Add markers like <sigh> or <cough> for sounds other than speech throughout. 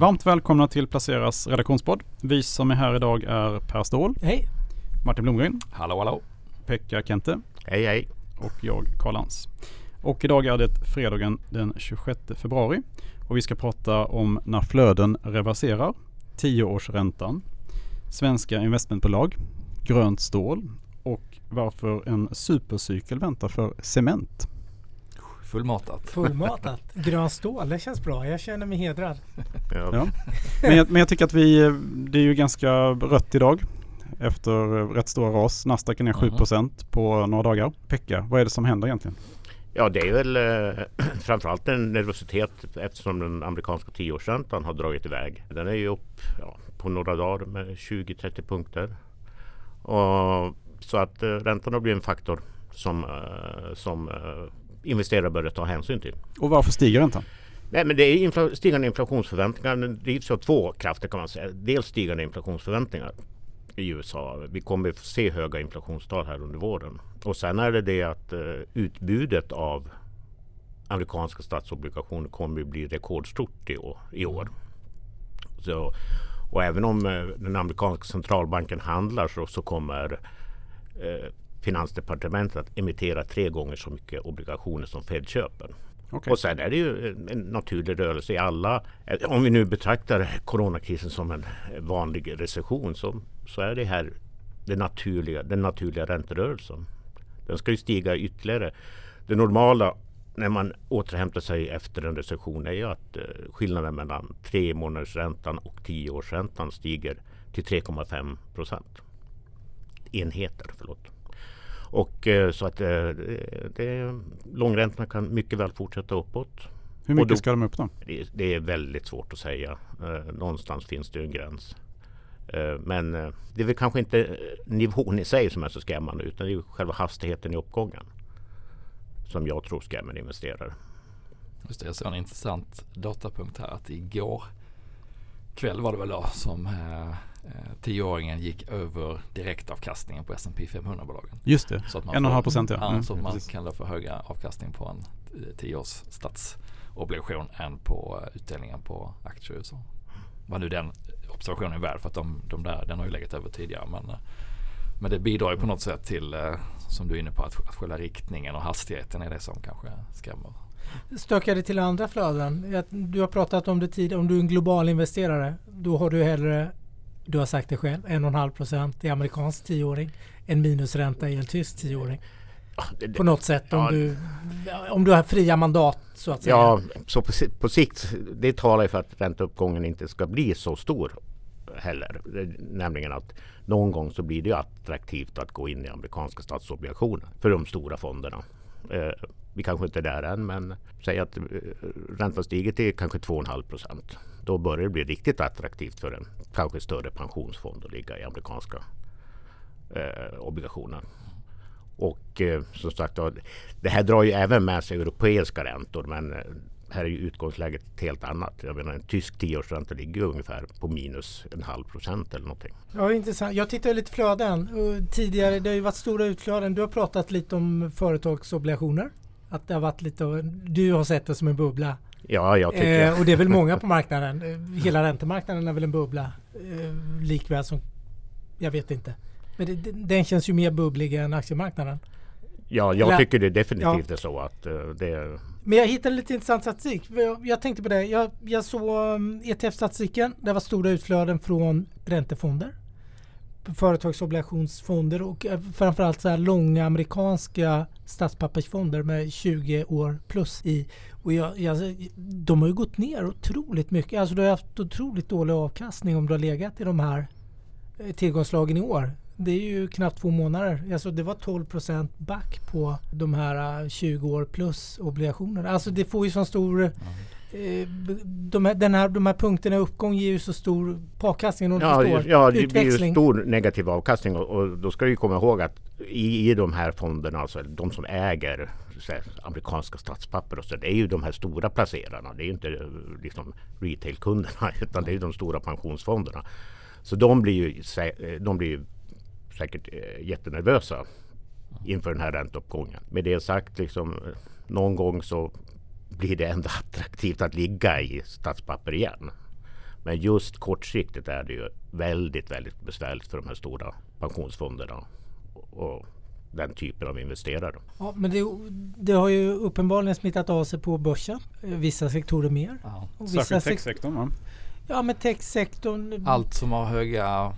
Varmt välkomna till Placeras redaktionspodd. Vi som är här idag är Per Ståhl. Hej. Martin Blomgren. Hallå hallå. Pekka Kente. Hej hej. Och jag Karl Lans. Och idag är det fredagen den 26 februari. Och vi ska prata om när flöden reverserar, tioårsräntan, svenska investmentbolag, grönt stål och varför en supercykel väntar för cement. Fullmatat. Fullmatat. <laughs> Grön stål, det känns bra. Jag känner mig hedrad. Ja. Ja. Men, jag, men jag tycker att vi, det är ju ganska rött idag efter rätt stora ras. Nasdaq är ner 7 på några dagar. Pekka, vad är det som händer egentligen? Ja det är väl eh, <clears throat> framförallt en nervositet eftersom den amerikanska tioårsräntan har dragit iväg. Den är ju upp ja, på några dagar med 20-30 punkter. Och, så att eh, räntan har blivit en faktor som, eh, som eh, investerare börjar ta hänsyn till. Och varför stiger räntan? Nej, men det är infla stigande inflationsförväntningar. Det drivs av två krafter kan man säga. Dels stigande inflationsförväntningar i USA. Vi kommer att se höga inflationstal här under våren. Och sen är det det att uh, utbudet av amerikanska statsobligationer kommer att bli rekordstort i år. I år. Så, och även om uh, den amerikanska centralbanken handlar så, så kommer uh, Finansdepartementet att emittera tre gånger så mycket obligationer som Fed köper. Okay. Och sen är det ju en naturlig rörelse i alla. Om vi nu betraktar coronakrisen som en vanlig recession så, så är det här det naturliga, den naturliga ränterörelsen. Den ska ju stiga ytterligare. Det normala när man återhämtar sig efter en recession är ju att eh, skillnaden mellan tre månadersräntan och tioårsräntan stiger till 3,5 procent. Enheter, förlåt. Och eh, så att eh, det, långräntorna kan mycket väl fortsätta uppåt. Hur mycket då, ska de upp då? Det, det, är väldigt svårt att säga. Eh, någonstans finns det en gräns. Men det är väl kanske inte nivån i sig som är så skrämmande utan det är själva hastigheten i uppgången. Som jag tror skrämmer investerare. Just det, jag såg en intressant datapunkt här att igår kväll var det väl då som tioåringen gick över direktavkastningen på S&P 500-bolagen. Just det, en och en halv procent ja. ja mm, så att man precis. kan då få högre avkastning på en eh, tioårs statsobligation än på eh, utdelningen på aktier. Så vad nu den observationen är värd för att de, de där, den har ju legat över tidigare. Men, men det bidrar ju på något sätt till, som du är inne på, att, att själva riktningen och hastigheten är det som kanske skrämmer. Stökar det till andra flöden? Du har pratat om det tidigare, om du är en global investerare, då har du hellre du har sagt det själv, 1,5 procent i amerikansk tioåring. En minusränta i en tysk tioåring. På något sätt om, ja, du, om du har fria mandat så att säga. Ja, så på, på sikt, det talar ju för att ränteuppgången inte ska bli så stor heller. Nämligen att någon gång så blir det attraktivt att gå in i amerikanska statsobligationer för de stora fonderna. Eh, vi kanske inte är där än men säg att eh, räntan stiger till kanske 2,5 procent då börjar det bli riktigt attraktivt för en kanske större pensionsfond att ligga i amerikanska eh, obligationer. Och eh, som sagt det här drar ju även med sig europeiska räntor men eh, här är ju utgångsläget helt annat. Jag menar en tysk tioårsränta ligger ungefär på minus en halv procent eller någonting. Ja, intressant. Jag tittar lite flöden. Tidigare, det har ju varit stora utflöden. Du har pratat lite om företagsobligationer. Att det har varit lite, du har sett det som en bubbla. Ja, jag tycker eh, Och det är väl många <laughs> på marknaden. Eh, hela räntemarknaden är väl en bubbla. Eh, likväl som, jag vet inte. Men det, den känns ju mer bubblig än aktiemarknaden. Ja, jag Eller, tycker det definitivt ja. är så att uh, det Men jag hittade lite intressant statistik. Jag, tänkte på det. Jag, jag såg um, ETF-statistiken. Det var stora utflöden från räntefonder företagsobligationsfonder och eh, framförallt så här långa amerikanska statspappersfonder med 20 år plus i. Och jag, jag, de har ju gått ner otroligt mycket. Alltså du har haft otroligt dålig avkastning om du har legat i de här eh, tillgångslagen i år. Det är ju knappt två månader. Alltså det var 12 procent back på de här 20 eh, år plus obligationerna. Alltså det får ju så stor Eh, de här, den här, de här punkterna i uppgång ger ju så stor på avkastningen. Om ja, förstår. ja, det blir ju stor negativ avkastning och, och då ska du komma ihåg att i, i de här fonderna, alltså de som äger här, amerikanska statspapper och så, det är ju de här stora placerarna. Det är ju inte eh, liksom retailkunderna <laughs> utan det är de stora pensionsfonderna. Så de blir ju, eh, de blir ju säkert eh, jättenervösa inför den här ränteuppgången. Med det sagt, liksom, någon gång så blir det ändå <laughs> attraktivt att ligga i statspapper igen. Men just kortsiktigt är det ju väldigt, väldigt besvärligt för de här stora pensionsfonderna och den typen av investerare. Ja, men det, det har ju uppenbarligen smittat av sig på börsen. Vissa sektorer mer. Ja. Och vissa Särskilt sek- techsektorn va? Ja, men techsektorn. Allt som har höga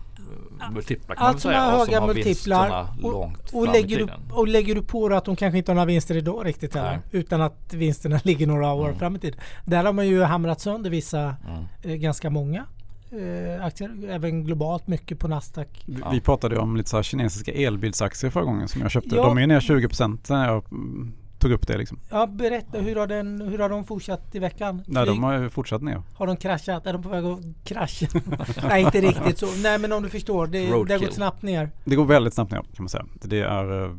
eh, multiplar kan Allt som säga, har och höga har multiplar och- långt Och i lägger, du, och lägger du på att de kanske inte har några vinster idag riktigt heller. Nej. Utan att vinsterna <laughs> ligger några år Mm. fram i tiden. Där har man ju hamrat sönder vissa, Mm. eh, ganska många eh, aktier. Även globalt mycket på Nasdaq. Vi, Ja. vi pratade om lite så här kinesiska elbilsaktier förra gången som jag köpte. Ja. De är ner 20% när jag mm, tog upp det liksom. Ja, berätta hur har, den, hur har de fortsatt i veckan? Nej, Flyg- de har ju fortsatt ner. Har de kraschat? Är de på väg att krascha? <laughs> Nej, inte riktigt så. Nej, men om du förstår. Det, det har gått snabbt ner. Det går väldigt snabbt ner kan man säga. Det är, eh,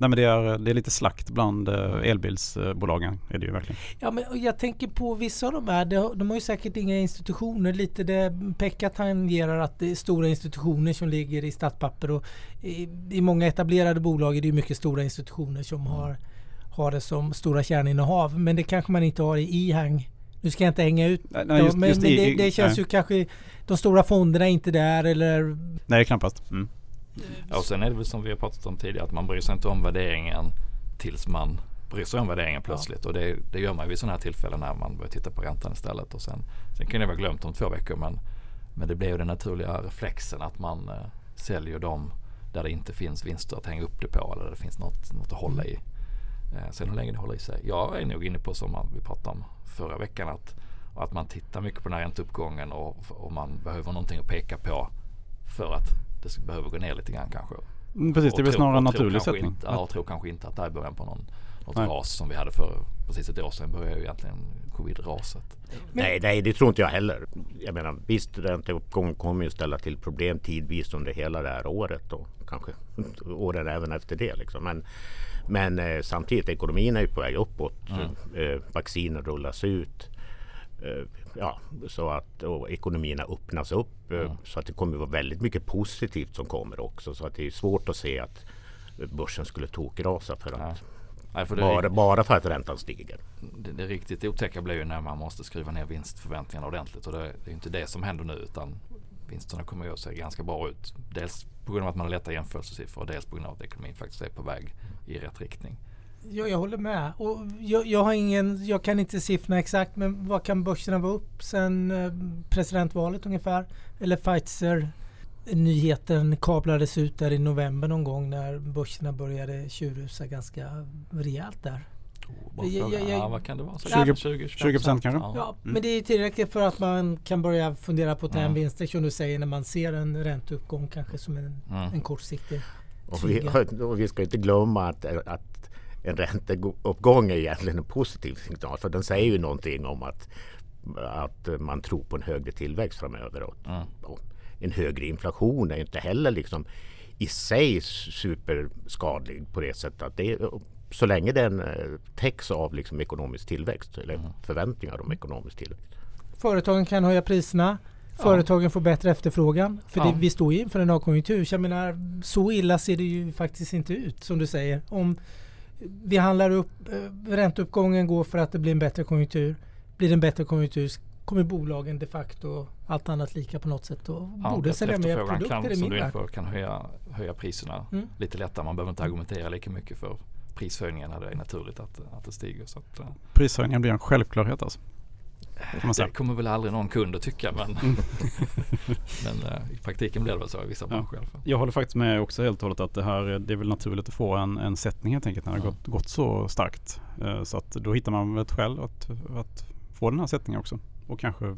nej men det är, det är lite slakt bland eh, elbilsbolagen. Är det ju verkligen. Ja, men jag tänker på vissa av de här. De, har- de har ju säkert inga institutioner. Lite det Pekka tangerar att det är stora institutioner som ligger i statspapper. Och i, I många etablerade bolag är det ju mycket stora institutioner som har, har det som stora kärninnehav. Men det kanske man inte har i e-hang. Nu ska jag inte hänga ut Nej, dem, just- men, just men det, i- det känns nej. ju kanske... De stora fonderna är inte där eller... Nej, knappast. Mm. Ja, och sen är det väl som vi har pratat om tidigare att man bryr sig inte om värderingen tills man bryr sig om värderingen plötsligt. Och det, det gör man vid sådana här tillfällen när man börjar titta på räntan istället. Och sen, sen kan det vara glömt om två veckor men, men det blir ju den naturliga reflexen att man eh, säljer dem där det inte finns vinster att hänga upp det på eller där det finns något, något att hålla i. Eh, sen hur länge det håller i sig. Jag är nog inne på som vi pratade om förra veckan att, att man tittar mycket på den här ränteuppgången och, och man behöver någonting att peka på för att det behöver gå ner lite grann kanske. Mm, Precis, det är Och väl tror- snarare en naturlig kanske sättning. Inte, ja, och tror kanske inte att det är början på någon, något Nej. ras som vi hade för precis ett år sedan började ju egentligen covid-raset. Nej, nej, det tror inte jag heller. Jag menar, visst, ränteuppgång kommer ju ställa till problem tidvis under hela det här året och kanske <laughs> åren även efter det. Liksom. Men, men eh, samtidigt, ekonomin är ju på väg uppåt. Eh, vacciner rullas ut. Eh, ja, så att ekonomierna öppnas upp. Eh, Så att det kommer vara väldigt mycket positivt som kommer också. Så att det är svårt att se att börsen skulle tokrasa för Ja. att, Nej, för bara, bara för att räntan stiger. det, det riktigt otäcka blir ju när man måste skruva ner vinstförväntningarna ordentligt och det, det är inte det som händer nu utan vinsterna kommer ju att se ganska bra ut. Dels på grund av att man har lätta jämförelsesiffror och dels på grund av att ekonomin faktiskt är på väg i rätt riktning. Ja, jag håller med. Och jag, jag, har ingen, jag kan inte siffrorna exakt men vad kan börserna vara upp sen eh, presidentvalet ungefär? Eller Pfizer nyheten kablades ut där i november någon gång när börserna började tjurrusa ganska rejält där. Oh, bra Ja, vad kan det vara? 20 20, 20% kanske? Ja. Ja, Mm. men det är tillräckligt för att man kan börja fundera på att ta hem vinster som du säger när man ser en ränteuppgång kanske som en, Mm. en kortsiktig. Och vi, och vi ska inte glömma att, att en ränteuppgång är egentligen en positiv signal. För den säger ju någonting om att, att man tror på en högre tillväxt framöver. Och, Mm. och en högre inflation är inte heller liksom i sig superskadlig på det sättet att det så länge den eh, täcks av liksom ekonomisk tillväxt eller Mm. förväntningar om ekonomisk tillväxt. Företagen kan höja priserna. Företagen får bättre efterfrågan. För Ja. det, vi står ju inför en avkonjunktur. Jag menar, så illa ser det ju faktiskt inte ut som du säger. Om vi handlar upp, eh, ränteuppgången går för att det blir en bättre konjunktur. Blir det en bättre konjunktur kommer bolagen de facto, allt annat lika på något sätt, och Ja, borde att sälja mer produkter kan, i som min värld. kan höja, höja priserna Mm. lite lättare. Man behöver inte argumentera lika mycket för prishöjningar när det är naturligt att, att det stiger. Så att, eh, Prishöjningen blir en självklarhet alltså. Säga. det kommer väl aldrig någon kund att tycka men, Mm. <laughs> men eh, i praktiken blir det väl så i vissa Ja. branscher i alla fall. Jag håller faktiskt med också helt och hållet att det här det är väl naturligt att få en, en sättning helt enkelt när det Ja. gått, gått så starkt. Eh, Så att då hittar man ett skäl att, att få den här sättningen också. Och kanske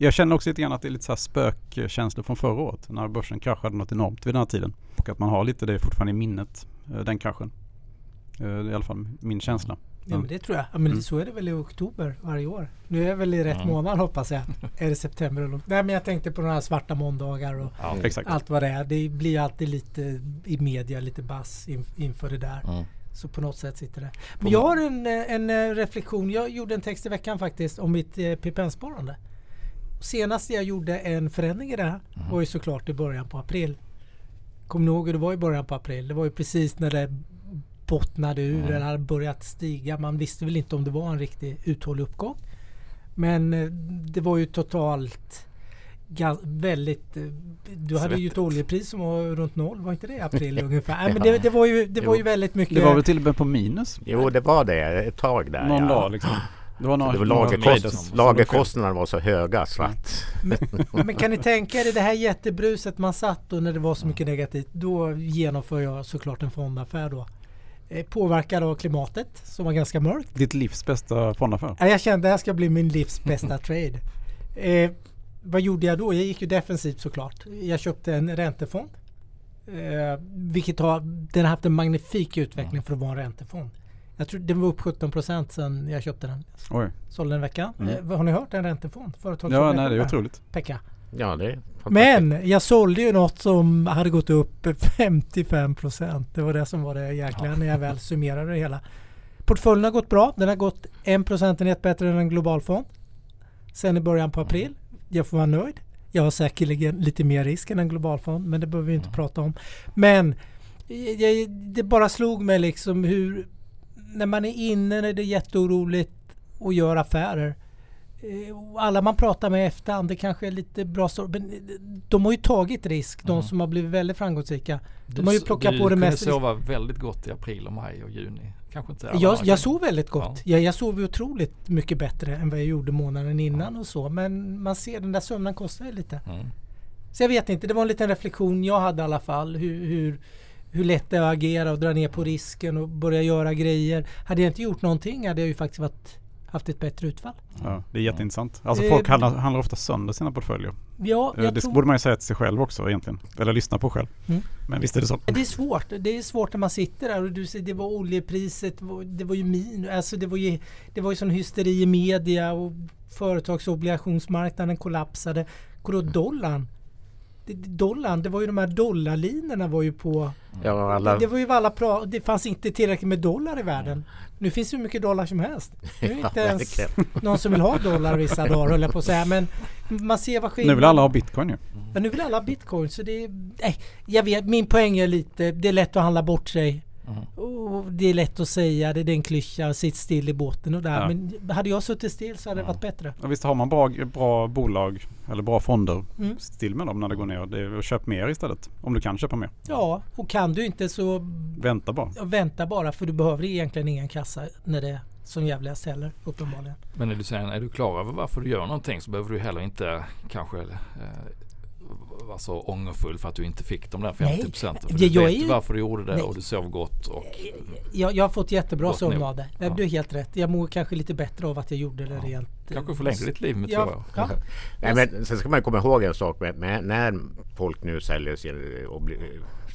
jag känner också lite grann att det är lite så här spökkänslor från förra året när börsen kraschade något enormt vid den här tiden. Och att man har lite det fortfarande i minnet, eh, den kraschen. Eh, Det är i alla fall min känsla. Ja, men det tror jag. Ja, men Mm. Så är det väl i oktober varje år. Nu är jag väl i rätt Mm. månad hoppas jag. <laughs> är det september eller Nej men jag tänkte på några svarta måndagar och Ja. Allt vad det är. Det blir alltid lite i media, lite bass in, inför det där. Mm. Så på något sätt sitter det. Men jag har en, en eh, reflektion. Jag gjorde en text i veckan faktiskt om mitt eh, PPM-sparande. Senast jag gjorde en förändring i det här Mhm. var ju såklart i början på april. Kommer ni ihåg hur det var i början på april? Det var ju precis när det bottnade ur Mm. eller hade börjat stiga. Man visste väl inte om det var en riktig uthållig uppgång. Men eh, det var ju totalt väldigt... Eh, du hade ju ett oljepris som var runt noll, var inte det i april <laughs> ungefär? Nej, men Ja. det, det var ju, det var ju väldigt mycket... Det var väl till och med på minus Jo, det var det ett tag där. någon ja. dag liksom. Det var, några, Det var lagerkost, lagerkostnaderna var så höga så att Men kan ni tänka er det här jättebruset man satt då när det var så mycket negativt. Då genomför jag såklart en fondaffär då. Eh, Påverkad av klimatet som var ganska mörkt. Ditt livs bästa fondaffär. Ja, Jag kände att det här ska bli min livs <laughs> bästa trade. Eh, vad gjorde jag då? Jag gick ju defensivt såklart. Jag köpte en räntefond. Eh, vilket har, den har haft en magnifik utveckling för att vara en räntefond. Jag tror den var upp 17 procent sedan jag köpte den. Oj. Sålde den en vecka. Mm. Eh, har ni hört en räntefond? Företag Ja, nej det är otroligt. Pekka. Ja, det är Men jag sålde ju något som hade gått upp 55 procent. Det var det som var det jäkliga när jag väl summerade det hela. Portföljen har gått bra. Den har gått en procentenhet bättre än en globalfond. Sen i början på april. Jag får vara nöjd. Jag har säkerligen lite mer risk än en globalfond men det behöver vi inte prata om. Men jag, det bara slog mig liksom hur när man är inne när det är jätteoroligt och gör affärer. Eh, Alla man pratar med efterhand, det kanske är lite bra så, men eh, de har ju tagit risk, de Mm. som har blivit väldigt framgångsrika. Du, har ju plockat du på det kunde mest- sova väldigt gott i april och maj och juni. Kanske inte Jag, jag sov väldigt gott. Jag, jag sov otroligt mycket bättre än vad jag gjorde månaden innan och så. Men man ser den där sömnen kostar ju lite. Mm. Så jag vet inte, det var en liten reflektion jag hade i alla fall. Hur, hur, hur lätt det är att agera och dra ner på risken och börja göra grejer. Hade jag inte gjort någonting hade jag ju faktiskt varit, haft ett bättre utfall. Ja, det är jätteintressant. Alltså Eh, folk handlar, handlar ofta sönder sina portföljer. Ja, Eh, det tror... borde man ju säga till sig själv också egentligen. Eller lyssna på själv. Mm. Men visst är det så. Det är svårt. Det är svårt när man sitter där och du ser det var oljepriset, det var- det var ju min, alltså det var ju, det var ju sån hysteri i media och företagsobligationsmarknaden kollapsade. Går då dollarn? Det- Dollarn, det var ju de här dollarlinorna var ju på... Ja, alla, Det var ju alla pra, Det fanns inte tillräckligt med dollar i världen. Nu finns det hur mycket dollar som helst. Nu är <laughs> det Ja, inte ens någon som vill ha dollar vissa dagar höll jag på att säga. Men man ser vad skillnaden... Nu vill alla ha bitcoin ju. Ja, nu vill alla ha bitcoin så det är... Nej, jag vet, min poäng är lite, det är lätt att handla bort sig. Mm. Och det är lätt att säga, det är en klyscha, sitt still i båten och där. Ja. Men hade jag suttit still så hade det varit bättre. Och visst har man bra, bra bolag eller bra fonder, Mm. still med dem när det går ner. Det är, och köp mer istället. Om du kan köpa mer. Ja, och kan du inte så Vänta bara. ja, vänta bara för du behöver egentligen ingen kassa när det är som jävligast heller uppenbarligen. Men är du, sen, är du klar över varför du gör någonting så behöver du heller inte kanske eh, vara så ångerfull för att du inte fick de där 50 procenten. För Jag- du jag vet är ju- varför du gjorde det Nej. och du sov gott. Och, Jag, jag har fått jättebra sömn av det. Ja. Du har helt rätt. Jag mår kanske lite bättre av att jag gjorde det rent... eh, kanske förlängde ditt liv med Ja, två år. ja. Nej, men sen ska man komma ihåg en sak med, med när folk nu säljer,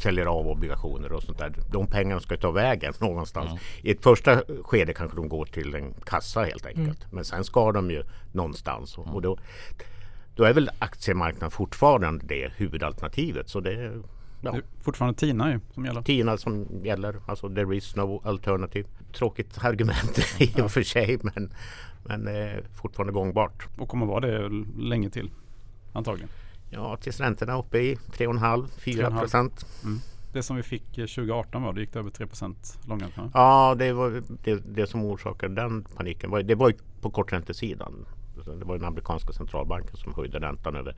säljer av obligationer och sånt där. De pengarna ska ta vägen någonstans. Mm. I ett första skede kanske de går till en kassa helt enkelt. Mm. Men sen ska de ju någonstans. Och, och då, då är väl aktiemarknaden fortfarande det huvudalternativet. Så det är ja, Det är fortfarande TINA ju som gäller. TINA som gäller. Alltså there is no alternative. Tråkigt argument <laughs> i och för sig men, men eh, fortfarande gångbart. Och kommer vara det länge till. Antagligen. Ja, tills räntorna är uppe i 3,5-4 3,5. procent. Det som vi fick eh, 2018 var det gick det över 3% långräntan. Ja, det var det, det som orsakade den paniken. Det var ju på korträntesidan. Det var den amerikanska centralbanken som höjde räntan över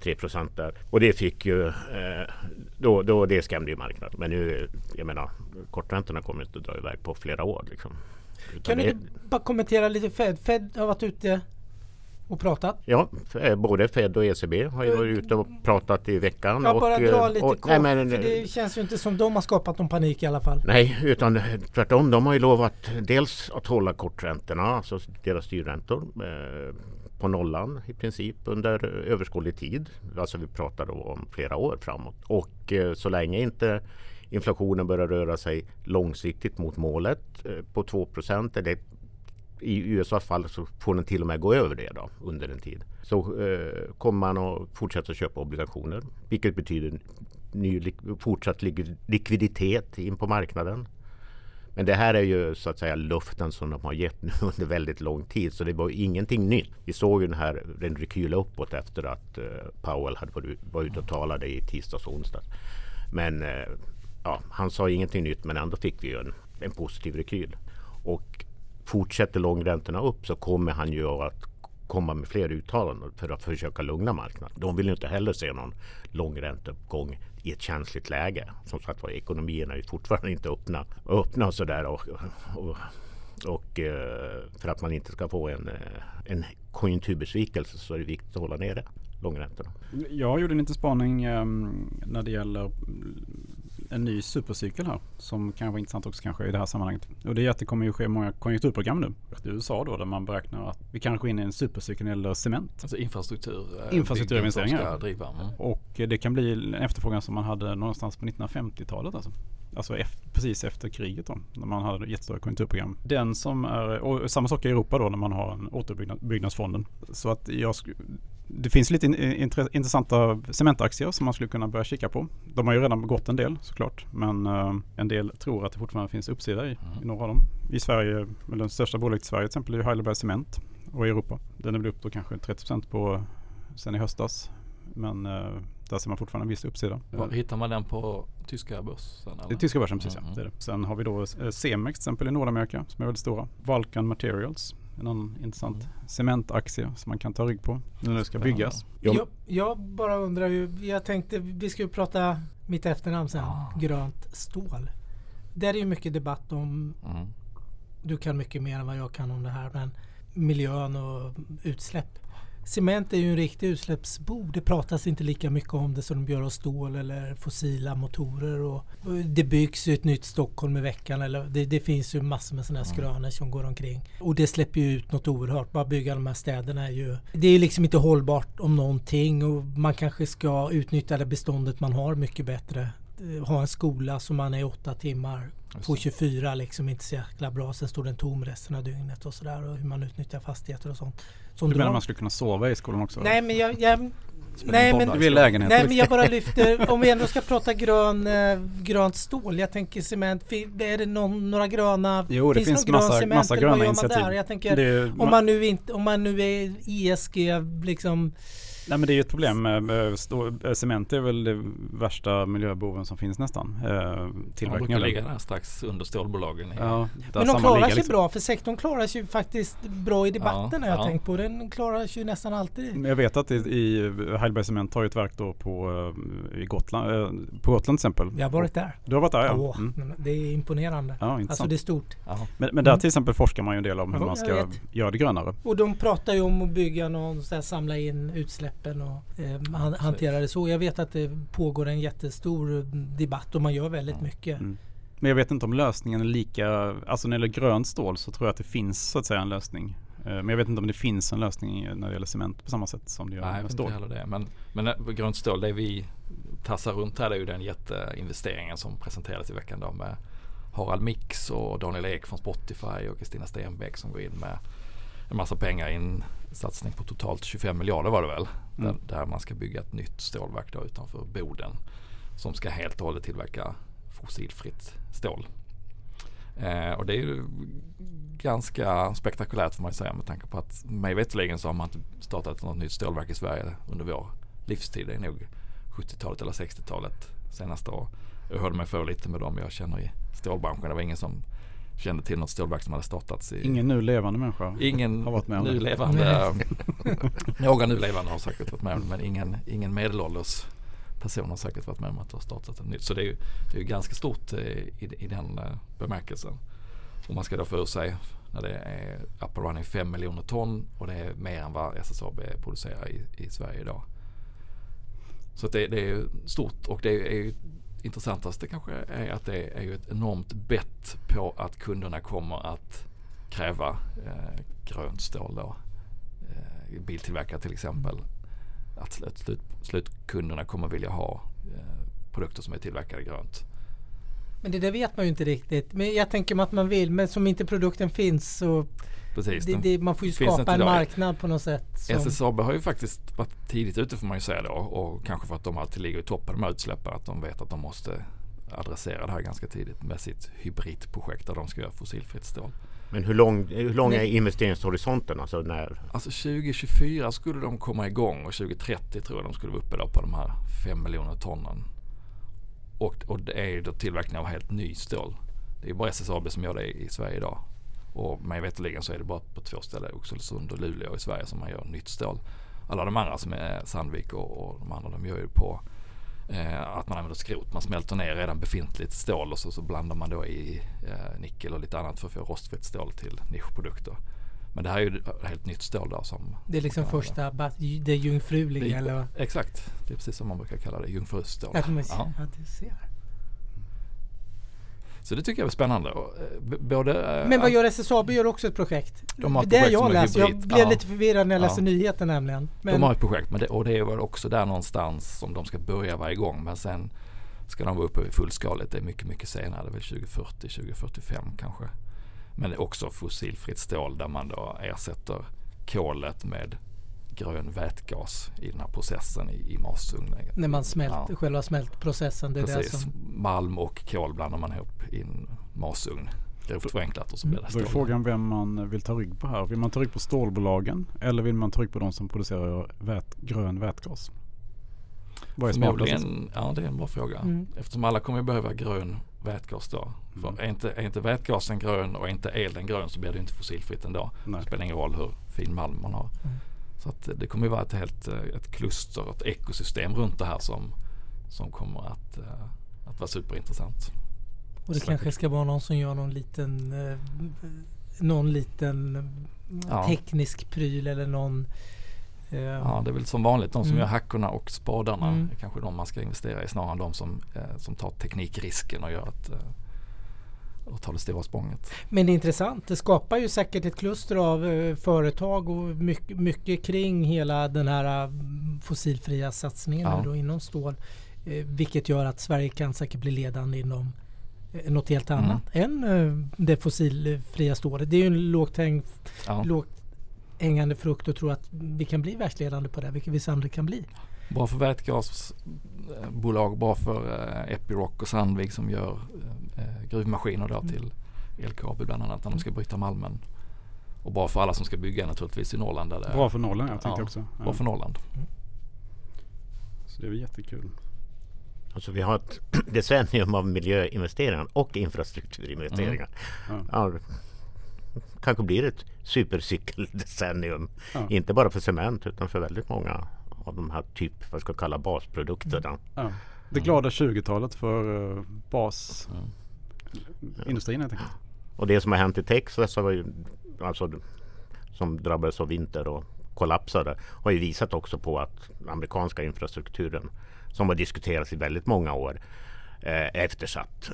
3 procent där. Och det fick ju, eh, då, då det skrämde ju marknaden. Men nu, jag menar, korträntorna kommer inte att dra iväg på flera år. Liksom. Utan Kan du inte bara kommentera lite Fed? Fed har varit ute och pratat. Ja, eh, både Fed och ECB har ju varit ute och pratat i veckan. Jag bara och, dra eh, lite och, kort. nej, men, för det känns ju inte som de har skapat någon panik i alla fall. Nej, utan tvärtom. De har ju lovat dels att hålla korträntorna, alltså deras styrräntor, eh, på nollan i princip under överskådlig tid. Alltså vi pratar då om flera år framåt. Och eh, så länge inte inflationen börjar röra sig långsiktigt mot målet eh, på 2% eller i USAs fall så får den till och med gå över det då under en tid. Så eh, kommer man att fortsätta köpa obligationer, vilket betyder ny fortsatt likviditet in på marknaden. Men det här är ju så att säga luften som de har gett nu <laughs> under väldigt lång tid. Så det var ju ingenting nytt. Vi såg ju den här den rekyla uppåt efter att eh, Powell hade varit, var ute och talade i tisdags och onsdags. Men eh, ja, han sa ingenting nytt men ändå fick vi ju en, en positiv rekyl. Och fortsätter långräntorna upp så kommer han ju att komma med fler uttalanden för att försöka lugna marknaden. De vill inte heller se någon långränteuppgång i ett känsligt läge. Som sagt var, ekonomierna är fortfarande inte öppna, öppna sådär och, och, och eh, för att man inte ska få en, eh, en konjunkturbesvikelse så är det viktigt att hålla nere långräntorna. Jag gjorde en liten spaning ehm, när det gäller en ny supercykel här som kan vara intressant också kanske i det här sammanhanget. Och det är att det kommer ju ske många konjunkturprogram nu i USA då där man beräknar att vi kanske går in i en supercykel när det gäller cement. Alltså infrastruktur. Infrastrukturinvesteringar. Driva. Mm. Och det kan bli en efterfrågan som man hade någonstans på 1950-talet alltså. Alltså efter, precis efter kriget då, när man hade jättestora konjunkturprogram. Den som är, och samma sak i Europa då när man har en återuppbyggnadsfonden. Så att jag det finns lite intressanta cementaktier som man skulle kunna börja kika på. De har ju redan gått en del såklart. Men uh, en del tror att det fortfarande finns uppsida i, mm. i några av dem. I Sverige, men den största bolaget i Sverige till exempel är Heidelberg Cement och i Europa. Den är väl upp då kanske 30% på sen i höstas. Men uh, där ser man fortfarande en viss uppsida. Var hittar man den på tyska börsen? Eller? Det är tyska börsen precis mm. ja. Det det. Sen har vi då eh, Cemex till exempel i Nordamerika som är väldigt stora. Vulcan Materials en annan intressant mm. cementaktie som man kan ta rygg på när det ska byggas. Jag, jag bara undrar ju, jag tänkte vi ska ju prata mitt efternamn sen, ah. grönt stål. Där är ju mycket debatt om, mm. du kan mycket mer än vad jag kan om det här, men miljön och utsläpp. Cement är ju en riktig utsläppsbov. Det pratas inte lika mycket om det som de gör av stål eller fossila motorer. Och det byggs ju ett nytt Stockholm i veckan. Eller det, det finns ju massor med sådana här mm. skrönor som går omkring. Och det släpper ju ut något oerhört. Bara bygga de här städerna är ju... Det är liksom inte hållbart om någonting och man kanske ska utnyttja det beståndet man har mycket bättre. Ha en skola som man är åtta timmar på 24 liksom inte så jäkla bra. Sen står den tom resten av dygnet och sådär. Och hur man utnyttjar fastigheter och sånt. Som du menar man skulle kunna sova i skolan också? Nej men jag, jag Nej men, du vill lägenhet, nej men jag bara <laughs> lyfter, om vi ändå ska prata grön, äh, grönt stål. Jag tänker cement, är det någon, några gröna? Jo det finns, finns massa, cement, massa gröna initiativ. Jag tänker, det, om, man nu inte, om man nu är ESG liksom Nej men det är ju ett problem. Eh, cement är väl det värsta miljöboven som finns nästan. Eh, Tillverkningen ja, ligga där strax under stålbolagen. Ja, men de klarar sig liksom. bra för sektorn klarar sig faktiskt bra i debatten ja, har jag ja. tänkt på. Den klarar sig ju nästan alltid. Jag vet att i, i Heidelberg Cement har ju ett verk då på, eh, i Gotland, på Gotland till exempel. Jag har varit där. Du har varit där ja. Åh, mm. Det är imponerande. Ja, alltså det är stort. Men, men, där mm. till exempel forskar man ju en del om hur man ska göra det grönare. Och de pratar ju om att bygga någon, så här, samla in utsläpp utsläppen och eh, hantera det så. Jag vet att det pågår en jättestor debatt och man gör väldigt mycket. Mm. Men jag vet inte om lösningen är lika, alltså när det gäller grönt stål så tror jag att det finns så att säga en lösning. Eh, men jag vet inte om det finns en lösning när det gäller cement på samma sätt som det gör Nej, med stål. Inte det. Men, men eh, grönt stål, det vi tassar runt här det är ju den jätteinvesteringen som presenterades i veckan då med Harald Mix och Daniel Ek från Spotify och Kristina Stenbeck som går in med en massa pengar i en satsning på totalt 25 miljarder var det väl. Mm. Där, där, man ska bygga ett nytt stålverk då utanför Boden. Som ska helt och hållet tillverka fossilfritt stål. Eh, och det är ju ganska spektakulärt får man säga med tanke på att mig veterligen så har man inte startat något nytt stålverk i Sverige under vår livstid. Det är nog 70-talet eller 60-talet senaste år. Jag hörde mig för lite med dem jag känner i stålbranschen. Det var ingen som kände till något stålverk som hade startats. I, ingen nu levande människa ingen har varit med om nu det. Levande, <laughs> några nu levande har säkert varit med om det men ingen, ingen medelålders person har säkert varit med om att ha startat ett nytt. Så det är ju, det är ju ganska stort eh, i, i den eh, bemärkelsen. Och man ska då få ur sig när det är up running 5 miljoner ton och det är mer än vad SSAB producerar i, i Sverige idag. Så det, det är stort och det är, är intressantaste kanske är att det är ju ett enormt bett på att kunderna kommer att kräva eh, grönt stål då. Eh, biltillverkare till exempel. Att slut, slutkunderna kommer vilja ha eh, produkter som är tillverkade grönt. Men det där vet man ju inte riktigt. Men jag tänker mig att man vill, men som inte produkten finns så Precis, det, det, man får ju skapa en marknad på något sätt. Som... SSAB har ju faktiskt varit tidigt ute får man ju säga då och kanske för att de alltid ligger i toppen med utsläppen att de vet att de måste adressera det här ganska tidigt med sitt hybridprojekt där de ska göra fossilfritt stål. Men hur lång, hur lång är investeringshorisonten? Alltså, när? alltså 2024 skulle de komma igång och 2030 tror jag de skulle vara uppe då på de här 5 miljoner tonnen. Och, och det är då tillverkning av helt ny stål. Det är bara SSAB som gör det i Sverige idag. Och mig veterligen så är det bara på två ställen, Oxelösund och Luleå i Sverige som man gör nytt stål. Alla de andra som är Sandvik och, och de andra de gör ju på eh, att man använder skrot. Man smälter ner redan befintligt stål och så, så blandar man då i eh, nickel och lite annat för att få rostfritt stål till nischprodukter. Men det här är ju helt nytt stål då som Det är liksom första, bat- det jungfruliga Det- eller? Exakt, det är precis som man brukar kalla det, jungfrustål. Ja, Ja. ja, du ser. Så det tycker jag är spännande. Eh, både, eh, Men vad gör SSAB? Gör också ett projekt? De har ett det projekt jag är läst. Jag blev Ja. lite förvirrad när jag Ja. läste nyheten nämligen. Men, De har ett projekt men det, och det är väl också där någonstans som de ska börja vara igång. Men sen ska de vara uppe i fullskaligt. Det är mycket, mycket senare. Det är väl 2040, 2045 kanske. Men det är också fossilfritt stål där man då ersätter kolet med grön vätgas i den här processen i, i masugnen. när man smälter, Ja. själva smältprocessen. Det är det Precis. som... Malm och kol blandar man ihop i en masugn. Grovt förenklat och så blir det Då är stål. frågan vem man vill ta rygg på här. Vill man ta rygg på stålbolagen eller vill man ta rygg på de som producerar vät, grön vätgas? Vad är smartast? Ja det är en bra fråga. Mm. Eftersom alla kommer att behöva grön vätgas då. För Mm. är, inte, är inte vätgasen grön och är inte elen grön så blir det inte fossilfritt ändå. Nej. Det spelar ingen roll hur fin malm man har. Mm. Så att det kommer ju vara ett helt eh, ett kluster, ett ekosystem runt det här som, som kommer att, eh, att vara superintressant. Och det kanske ska vara någon som gör någon liten eh, någon liten Ja. teknisk pryl eller någon Ja, det är väl som vanligt de som Mm. gör hackorna och spadarna. Mm. är kanske de man ska investera i snarare än de som, eh, som tar teknikrisken och gör ett, eh, och tar det stora språnget. Men det är intressant. Det skapar ju säkert ett kluster av eh, företag och mycket, mycket kring hela den här eh, fossilfria satsningen Ja. nu då inom stål. Eh, vilket gör att Sverige kan säkert bli ledande inom eh, något helt Mm. annat än eh, det fossilfria stålet. Det är ju en lågt, häng, Ja. lågt hängande frukt att tro att vi kan bli världsledande på det, vilket vi sannolikt kan bli. Bra för vätgasbolag, bra för eh, Epiroc och Sandvik som gör eh, gruvmaskiner då Mm. till LKAB bland annat när de ska bryta malmen. Och bra för alla som ska bygga naturligtvis i Norrland. Där det, Bra för Norrland jag tänkte Ja, också. bra för Norrland. Så det är jättekul. Alltså vi har ett <clears throat> decennium av miljöinvesteringar och infrastrukturinvesteringar. Ja. Ja, kanske blir ett supercykeldecennium. Ja. Inte bara för cement utan för väldigt många av de här typ, vad ska jag kalla basprodukterna. Ja. Det glada 20-talet för uh, basindustrin Mm. helt enkelt. Och det som har hänt i Texas var ju, alltså, som drabbades av vinter och kollapsade har ju visat också på att den amerikanska infrastrukturen som har diskuterats i väldigt många år eh, eftersatt.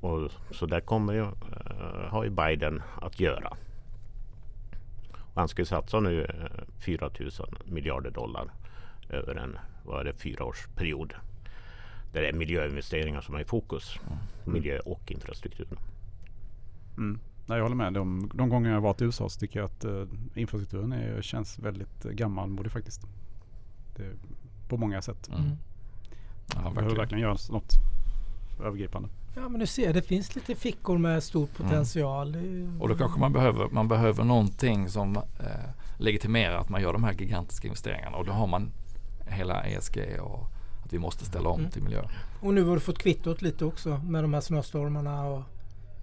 Och, så där kommer ju, eh, har ju Biden att göra. Och han ska ju satsa nu eh, 4 000 miljarder dollar över en vad är det, fyraårsperiod. Där det är miljöinvesteringar som är i fokus. Miljö och infrastruktur. Mm. Nej, jag håller med. De, de gånger jag har varit i USA så tycker jag att uh, infrastrukturen är, känns väldigt uh, gammalmodig faktiskt. Det, på många sätt. Mm. Mm. Ja, Det behöver verkligen. verkligen göras något övergripande. Ja men du ser, det finns lite fickor med stor potential. Det är- Mm. Och då kanske man behöver, man behöver någonting som eh, legitimerar att man gör de här gigantiska investeringarna. Och då har man hela ESG och att vi måste ställa om Mm. till miljö. Och nu har du fått kvittot lite också med de här snöstormarna och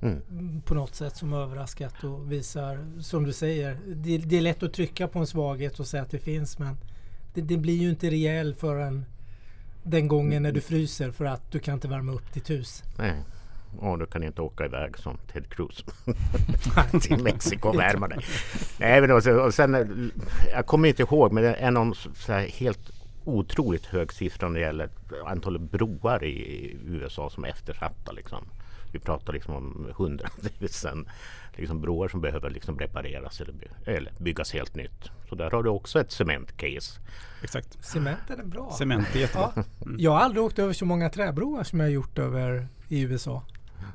Mm. mm, på något sätt som överraskat och visar, som du säger, det, det är lätt att trycka på en svaghet och säga att det finns men det, det blir ju inte rejäl förrän den gången när du fryser för att du kan inte värma upp ditt hus. Nej. Och du kan inte åka iväg som Ted Cruz <laughs> till Mexiko och värma dig. <laughs> Nej, men också, och sen, jag kommer inte ihåg, men det är någon så här helt otroligt hög siffra när det gäller antalet broar i USA som är eftersatta. Liksom. Vi pratar liksom om hundratusen liksom broar som behöver liksom repareras eller, by- eller byggas helt nytt. Så där har du också ett cementcase. Exakt. Cementen är bra. Cement är jättebra. Ja. Jag har aldrig åkt över så många träbroar som jag har gjort över i USA.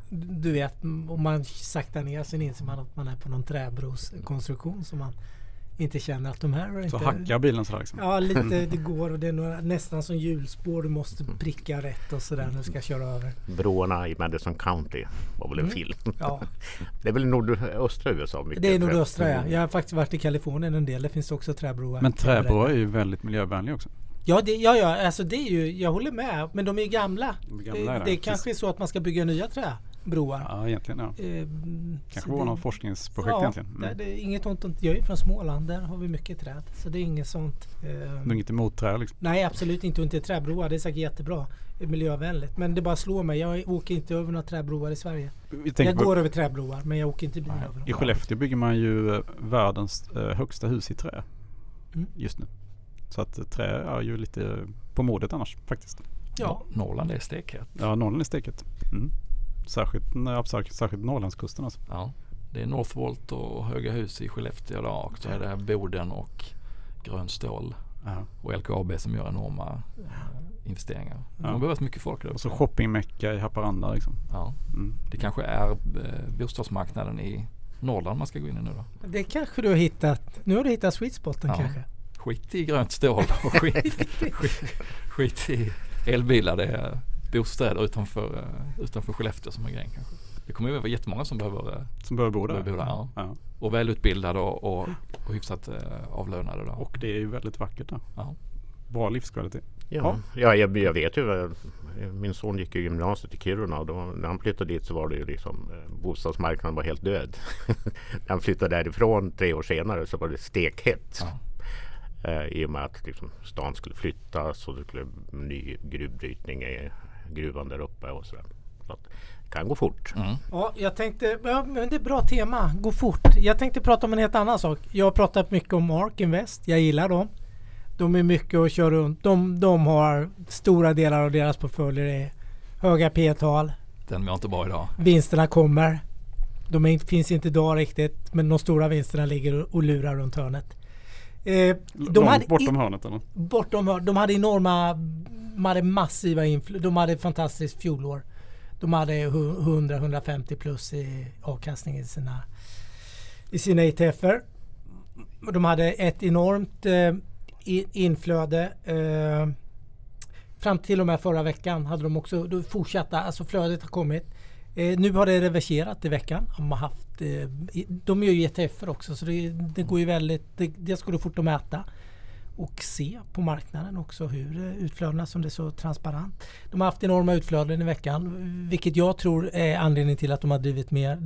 Du vet, om man saktar ner så inser man att man är på någon träbroskonstruktion som man inte känner att de här är Så inte... hackar bilen sådär liksom. Ja, lite det går och det är några, nästan som hjulspår. Du måste pricka rätt och sådär när du ska köra över. Broarna i Madison County var väl en Mm. film. Ja, <laughs> Det är väl nordöstra USA? mycket det är nordöstra ja. Jag har faktiskt varit i Kalifornien en del. Det finns också träbroar. Men träbroar är ju väldigt miljövänliga också. Ja, det, ja, ja, alltså det är ju, jag håller med. Men de är ju gamla. De är gamla, det ja, det kanske är så att man ska bygga nya trä, broar. Ja, egentligen ja. Eh, Kanske var det- något forskningsprojekt ja, egentligen. Det, Mm. det är inget ont om, jag är från Småland, där har vi mycket träd. Så det är inget sånt. Eh, Det är inget emot trä liksom. nej absolut inte, och inte träbroar. Det är säkert jättebra. eh, Miljövänligt. Men det bara slår mig. Jag åker inte över några träbroar i Sverige. Jag på, går över träbroar men jag åker inte bil över dem. I Skellefteå bygger man ju eh, världens eh, högsta hus i trä Mm. just nu. Så att trä är ju lite på modet annars faktiskt. Ja, Norrland är stekhett. Ja, Norrland är steket. Mm. Särskilt, särskilt, särskilt Norrlandskusten alltså. Ja. Det är Northvolt och Höga hus i Skellefteå idag och så är det Boden och Grön stål Ja. och LKAB som gör enorma eh, investeringar. Ja. kommer behövas mycket folk där Och så shoppingmecka i Haparanda liksom. Ja. Mm. Det kanske är eh, bostadsmarknaden i Norrland man ska gå in i nu då. det kanske du har hittat. Nu har du hittat sweet spoten Ja. kanske. Skit i grönt stål och skit, <laughs> skit, skit i elbilar. Det är bostäder utanför, eh, utanför Skellefteå som är grejen kanske. Det kommer ju vara jättemånga som behöver eh, Som behöver bo där. Behöver bo där, ja. Ja. och välutbildade och, och, och hyfsat eh, avlönade. Då. Och det är ju väldigt vackert där. ja. Bra livskvalitet. Ja, ja jag, jag vet ju. Min son gick i gymnasiet i Kiruna och då, när han flyttade dit så var det ju liksom bostadsmarknaden var helt död. <laughs> när han flyttade därifrån tre år senare så var det stekhett. Ja. Eh, I och med att liksom, stan skulle flyttas och det skulle bli ny gruvbrytning i gruvan där uppe och sådär. Så det kan gå fort. Mm. Ja, jag tänkte, ja, men det är bra tema. Gå fort. Jag tänkte prata om en helt annan sak. Jag har pratat mycket om Mark Invest. Jag gillar dem. De är mycket att köra runt. De, de har stora delar av deras portföljer är höga P-tal. Den mår inte bra idag. Vinsterna kommer. De är, finns inte idag riktigt men de stora vinsterna ligger och, och lurar runt hörnet. Eh, de hade bortom hörnet eller? bortom hör- De hade enorma, de hade massiva infl- De hade fantastiskt fjolår. De hade hu- 100-150 plus i avkastning i sina, i sina ETFer. De hade ett enormt eh, inflöde. Eh, fram till och med förra veckan hade de också fortsatta, alltså flödet har kommit. Eh, nu har det reverserat i veckan. De, har haft, eh, de gör ju ETFer också så det, det går ju väldigt, det, det ska gå fort att mäta och se på marknaden också hur eh, utflödena som det är så transparent. De har haft enorma utflöden i veckan vilket jag tror är anledningen till att de har drivit mer.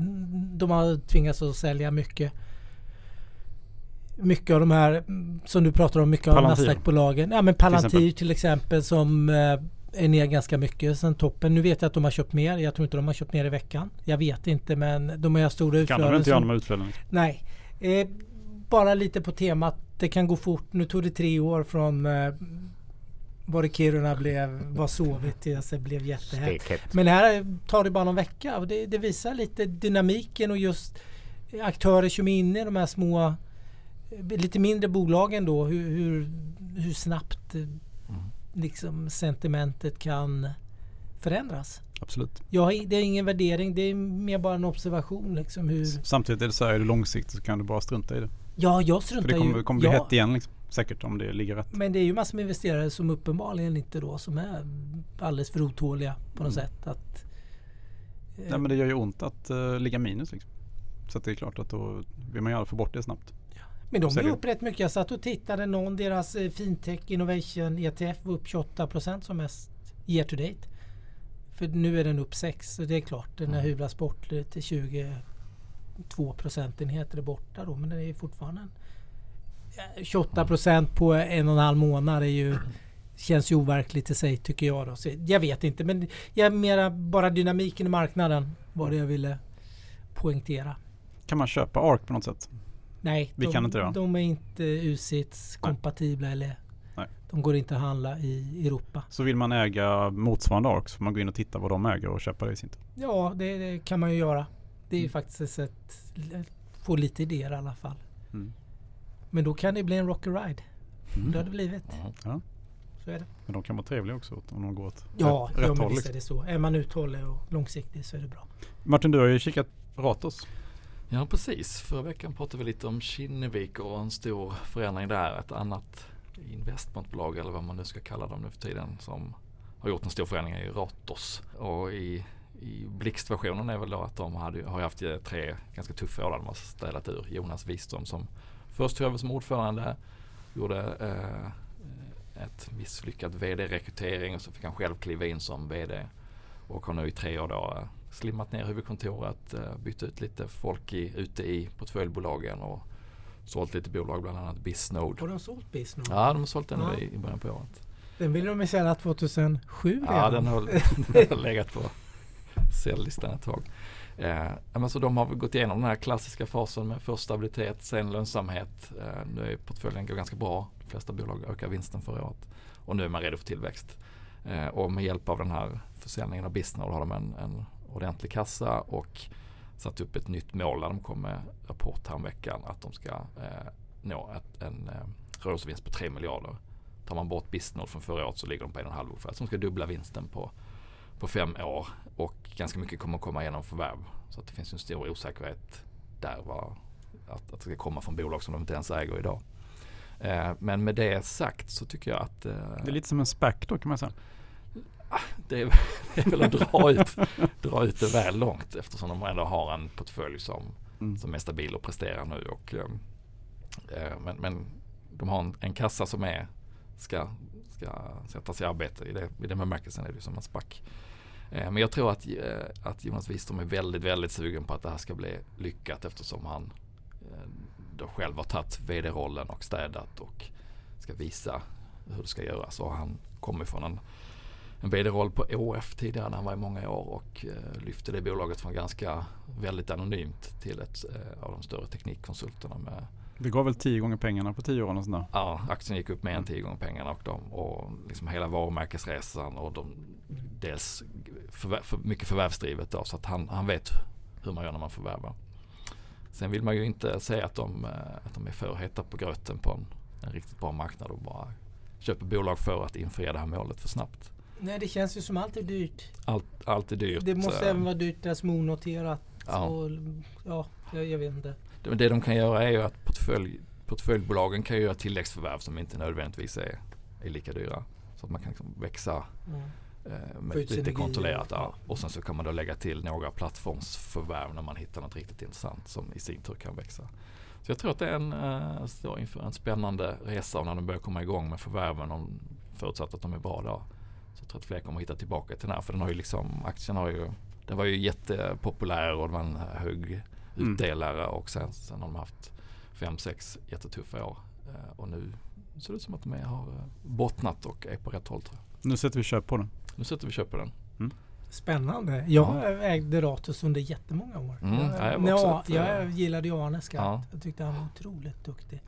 De har tvingats att sälja mycket. Mycket av de här som du pratar om, mycket av Palantir. Nasdaq-bolagen. Ja men Palantir exempel. till exempel som eh, är ner ganska mycket sen toppen. Nu vet jag att de har köpt mer. Jag tror inte de har köpt mer i veckan. Jag vet inte men de har stora Kan utflöden. de inte göra de här utflödena? Nej. Eh, bara lite på temat. Det kan gå fort. Nu tog det tre år från eh, var det Kiruna blev, var sovigt tills det blev jättehett. Men här tar det bara någon vecka och det, det visar lite dynamiken och just aktörer som är inne i de här små eh, lite mindre bolagen då hur, hur, hur snabbt eh, liksom sentimentet kan förändras. Absolut. I- det är ingen värdering, det är mer bara en observation. Liksom hur, Samtidigt är det så här, är du långsiktigt så kan du bara strunta i det. ja, jag struntar det kommer, ju. kommer bli ja, hett igen liksom. Säkert om det ligger rätt. Men det är ju massor med investerare som uppenbarligen inte då som är alldeles för otåliga på något Mm. sätt. Att, eh, Nej men det gör ju ont att uh, ligga minus liksom. Så det är klart att då vill man gärna få bort det snabbt. Men de är upp rätt mycket. Jag satt och tittade någon, deras eh, Fintech Innovation ETF var upp 28% som mest year to date. För nu är den upp 6 så det är klart den har Mm. hyvlats bort till 22 procentenheter är borta då men den är fortfarande en, eh, 28% på en och en halv månad är ju <clears throat> Känns ju overkligt i sig tycker jag då. Så jag vet inte men jag är mera bara dynamiken i marknaden var det jag ville poängtera. Kan man köpa ARK på något sätt? Nej, Vi de, kan inte det, va? de är inte UCITS kompatibla eller Nej. de går inte att handla i Europa. Så vill man äga motsvarande ARK så får man gå in och titta vad de äger och köpa det i sin tur. Ja, det, det kan man ju göra. Det är ju Mm. faktiskt ett sätt att få lite idéer i alla fall. Mm. Men då kan det bli en rocky ride. Mm. Det har det blivit. Ja. Ja. Så är det. Men de kan vara trevliga också om de går åt Ja, rätt, ja rätt håll. visst är Liksom. det så. Är man uthållig och långsiktig så är det bra. Martin, du har ju kikat Ratos. Ja precis. Förra veckan pratade vi lite om Kinnevik och en stor förändring där. Ett annat investmentbolag eller vad man nu ska kalla dem nu för tiden som har gjort en stor förändring är ju Ratos. Och i, i blixtversionen är väl då att de hade, har ju haft tre ganska tuffa år där de har städat ur. Jonas Wiström som först tog över som ordförande, gjorde eh, ett misslyckat vd-rekrytering och så fick han själv kliva in som vd och har nu i tre år då eh, slimmat ner huvudkontoret, eh, bytt ut lite folk i, ute i portföljbolagen och sålt lite bolag, bland annat Bisnode. Har de sålt Bisnode? Ja, de har sålt den Ja. i, i början på året. Den ville de ju sälja 2007 redan. Ja, den har, <laughs> den har legat på säljlistan ett tag. Eh, men så de har gått igenom den här klassiska fasen med först stabilitet, sen lönsamhet. Eh, nu är portföljen går ganska bra. De flesta bolag ökar vinsten förra året. Och nu är man redo för tillväxt. Eh, och med hjälp av den här försäljningen av Bisnode har de en, en ordentlig kassa och satt upp ett nytt mål när de kom med rapport häromveckan att de ska eh, nå ett, en eh, rörelsevinst på 3 miljarder. Tar man bort Bisnord från förra året så ligger de på en och en halv ungefär. Så de ska dubbla vinsten på, på fem år och ganska mycket kommer att komma genom förvärv. Så att det finns en stor osäkerhet där vad, att, att det ska komma från bolag som de inte ens äger idag. Eh, men med det sagt så tycker jag att eh, Det är lite som en SPAC då kan man säga det är, det är väl att dra ut, dra ut det väl långt eftersom de ändå har en portfölj som, Mm. som är stabil och presterar nu. Och, eh, eh, men, men de har en, en kassa som är, ska, ska sättas i arbete. I, det, I den bemärkelsen är det som en spack. Eh, men jag tror att, eh, att Jonas Wiström är väldigt, väldigt sugen på att det här ska bli lyckat eftersom han eh, då själv har tagit vd-rollen och städat och ska visa hur det ska göras. Och han kommer från en en vd-roll på ÅF tidigare när han var i många år och eh, lyfte det bolaget från ganska väldigt anonymt till ett eh, av de större teknikkonsulterna med Det gav väl tio gånger pengarna på tio år och sådär. Ja, aktien gick upp mer än tio gånger pengarna och, de, och liksom hela varumärkesresan och de, dels förvär, för, mycket förvärvsdrivet då, så att han, han vet hur man gör när man förvärvar. Sen vill man ju inte säga att de, eh, att de är för heta på gröten på en, en riktigt bra marknad och bara köper bolag för att infria det här målet för snabbt. Nej, det känns ju som allt är dyrt. Allt, allt är dyrt. Det måste även vara dyrt där som onoterat. Ja. Och, ja, jag, jag vet inte. Det, det de kan göra är ju att portfölj, portföljbolagen kan göra tilläggsförvärv som inte nödvändigtvis är, är lika dyra. Så att man kan liksom växa Mm. eh, med lite kontrollerat. Ja. Och sen så kan man då lägga till några plattformsförvärv när man hittar något riktigt intressant som i sin tur kan växa. Så jag tror att det är en, eh, står inför en spännande resa när de börjar komma igång med förvärven, om, förutsatt att de är bra då, så tror jag att fler kommer hitta tillbaka till den här. För den har ju liksom, aktien har ju, den var ju jättepopulär och det var en hög Mm. utdelare och sen, sen har de haft fem, sex jättetuffa år. Eh, och nu ser det ut som att de har eh, bottnat och är på rätt håll tror jag. Nu sätter vi köp på den. Nu sätter vi köp på den. Spännande. Jag Ja. ägde Ratus under jättemånga år. Mm, jag, ja, jag jag, ett, jag gillade ju Arne Skatt. ja. Jag tyckte han var otroligt duktig.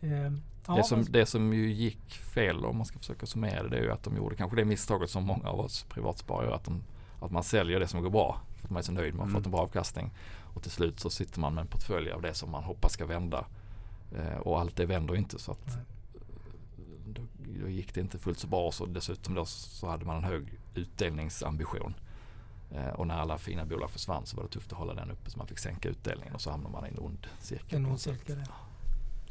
Ehm, ja, det, som, det som ju gick fel om man ska försöka summera det, det är ju att de gjorde kanske det misstaget som många av oss privatsparare gör. Att, de, att man säljer det som går bra. För att man är så nöjd, man har Mm. fått en bra avkastning. Och till slut så sitter man med en portfölj av det som man hoppas ska vända. Eh, och allt det vänder inte. Så att, då, då gick det inte fullt så bra. Så dessutom då så hade man en hög utdelningsambition. Eh, och när alla fina bolag försvann så var det tufft att hålla den uppe så man fick sänka utdelningen och så hamnade man i en ond cirkel. En ond cirkel, ja.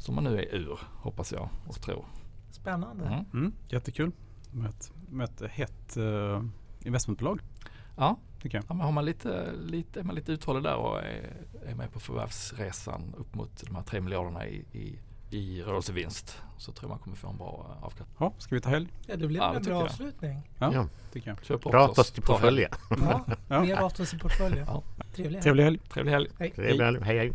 Som man nu är ur, hoppas jag och tror. Spännande. Mm. Mm, jättekul. Med ett, med ett hett uh, investmentbolag Ja, ja men har man lite, lite, är man lite uthållig där och är, är med på förvärvsresan upp mot de här 3 miljarderna i, i, i rörelsevinst så tror jag man kommer få en bra eh, avkastning. Ja, ska vi ta helg? Ja, det blev Ja, en bra jag. avslutning. Ja, Ja. tycker jag. Köp Ratas till portföljen. Ja, Ja. mer Ratus i portföljen. Ja. Trevlig helg. Trevlig helg. Trevlig helg. Hej. Trevlig helg. Hej hej.